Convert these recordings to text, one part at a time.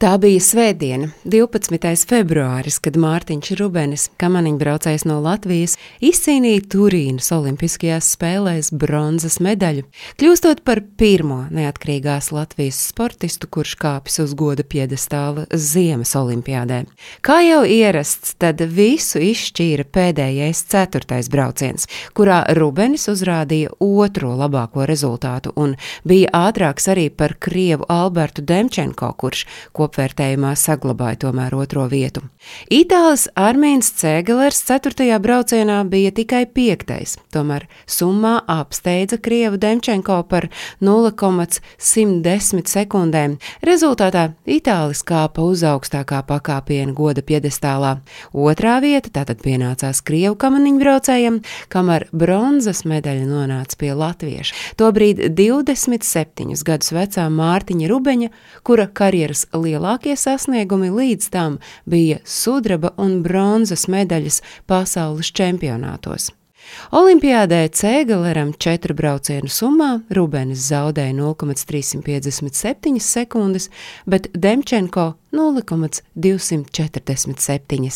Tā bija svētdiena, 12. februāris, kad Mārtiņš Rubenis, kamaniņbraucējs no Latvijas, izcīnīja Turīnas Olimpiskajās spēlēs bronzas medaļu, kļūstot par pirmo neatkarīgās Latvijas sportistu, kurš kāpis uz goda piedestāla Ziemas olimpiādē. Kā jau ierasts, tad visu izšķīra pēdējais ceturtais brauciens, kurā Rubenis uzrādīja otro labāko rezultātu un bija ātrāks arī par Krievu Albertu Demčenko, kurš kopā kopvērtējumā saglabāja tomēr otro vietu. Itālis Armīns Cēgelers 4. braucienā bija tikai 5. Tomēr summā apsteidza Krievu Demčenko par 0,110 sekundēm. Rezultātā Itālis kāpa uz augstākā pakāpiena goda piedestālā. Otrā vieta tātad pienācās Krievu kamaniņbraucējiem, kamēr bronzas medaļa nonāca pie latvieša. Tobrīd 27 gadus vecā Mārtiņa Rubeņa, kura karjeras lielākā lielākie sasniegumi līdz tam bija sudraba un bronzas medaļas pasaules čempionātos. Olimpiādē Cēgaleram četru braucienu summā Rubenis zaudēja 0,357 sekundes, bet Demčenko 0,247.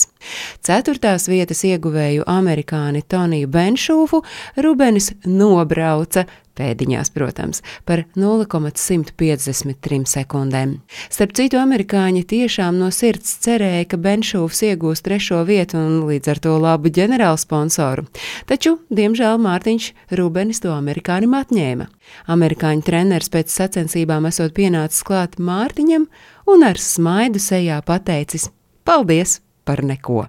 Ceturtās vietas ieguvēju amerikāni Toniju Benšūfu Rubenis nobrauca pēdiņās, protams, par 0,153 sekundēm. Starp citu, amerikāņi tiešām no sirds cerēja, ka Benšūvs iegūs trešo vietu un līdz ar to labu ģenerālu sponsoru. Taču, diemžēl, Mārtiņš Rubenis to amerikānim atņēma. Amerikāņu treneris pēc sacensībām esot pienācis klāt Mārtiņam un ar smaidu sejā pateicis: Paldies par neko!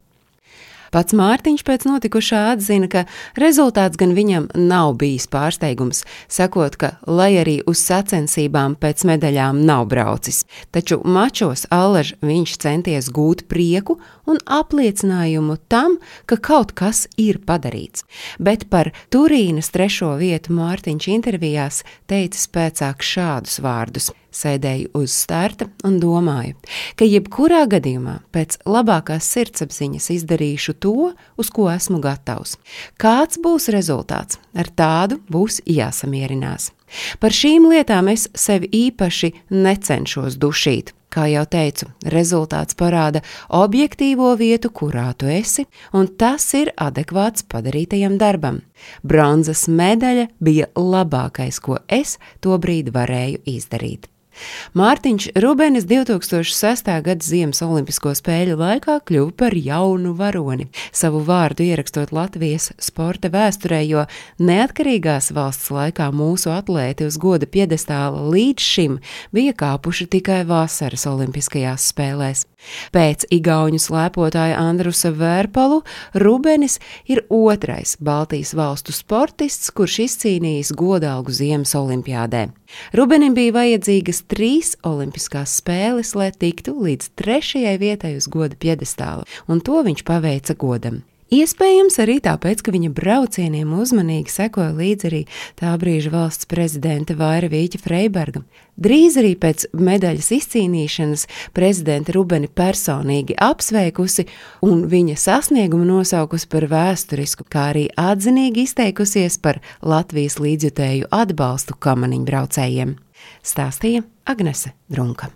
Pats Mārtiņš pēc notikušā atzina, ka rezultāts gan viņam nav bijis pārsteigums, sakot, ka, lai arī uz sacensībām pēc medaļām nav braucis, taču mačos allaž viņš centies gūt prieku un apliecinājumu tam, ka kaut kas ir padarīts. Bet par Turīnas trešo vietu Mārtiņš intervijās teica spēcāk šādus vārdus sēdēju uz starta un domāju, ka jebkurā gadījumā pēc labākās sirdsapziņas izdarīšu to, uz ko esmu gatavs. Kāds būs rezultāts, ar tādu būs jāsamierinās. Par šīm lietām es sevi īpaši necenšos dušīt. Kā jau teicu, rezultāts parāda objektīvo vietu, kurā tu esi, un tas ir adekvāts padarītajam darbam. Bronzas medaļa bija labākais, ko es to brīdi varēju izdarīt. Mārtiņš Rubenis 2006. gada Ziemas Olimpisko spēļu laikā kļuva par jaunu varoni, savu vārdu ierakstot Latvijas sporta vēsturē, jo neatkarīgās valsts laikā mūsu atlēti uz goda piedestāla līdz šim bija kāpuši tikai vasaras Olimpiskajās spēlēs. Pēc igauņu slēpotāja Andrusa Vērpalu Rubenis ir otrais Baltijas valstu sportists, kurš izcīnījis godalgu Ziemas olimpiādē. Rubenim bija vajadzīgas trīs olimpiskās spēles, lai tiktu līdz trešajai vietai uz goda piedestāla, un to viņš paveica godam. Iespējams, arī tāpēc, ka viņa braucieniem uzmanīgi sekoja līdzi arī tā brīža valsts prezidente Vaira Vīķa Freiberga. Drīz arī pēc medaļas izcīnīšanas prezidente Rubeni personīgi apsveikusi un viņa sasniegumu nosaukusi par vēsturisku, kā arī atzinīgi izteikusies par Latvijas līdzjutēju atbalstu kamaniņbraucējiem. Stāstīja Agnese Drunka.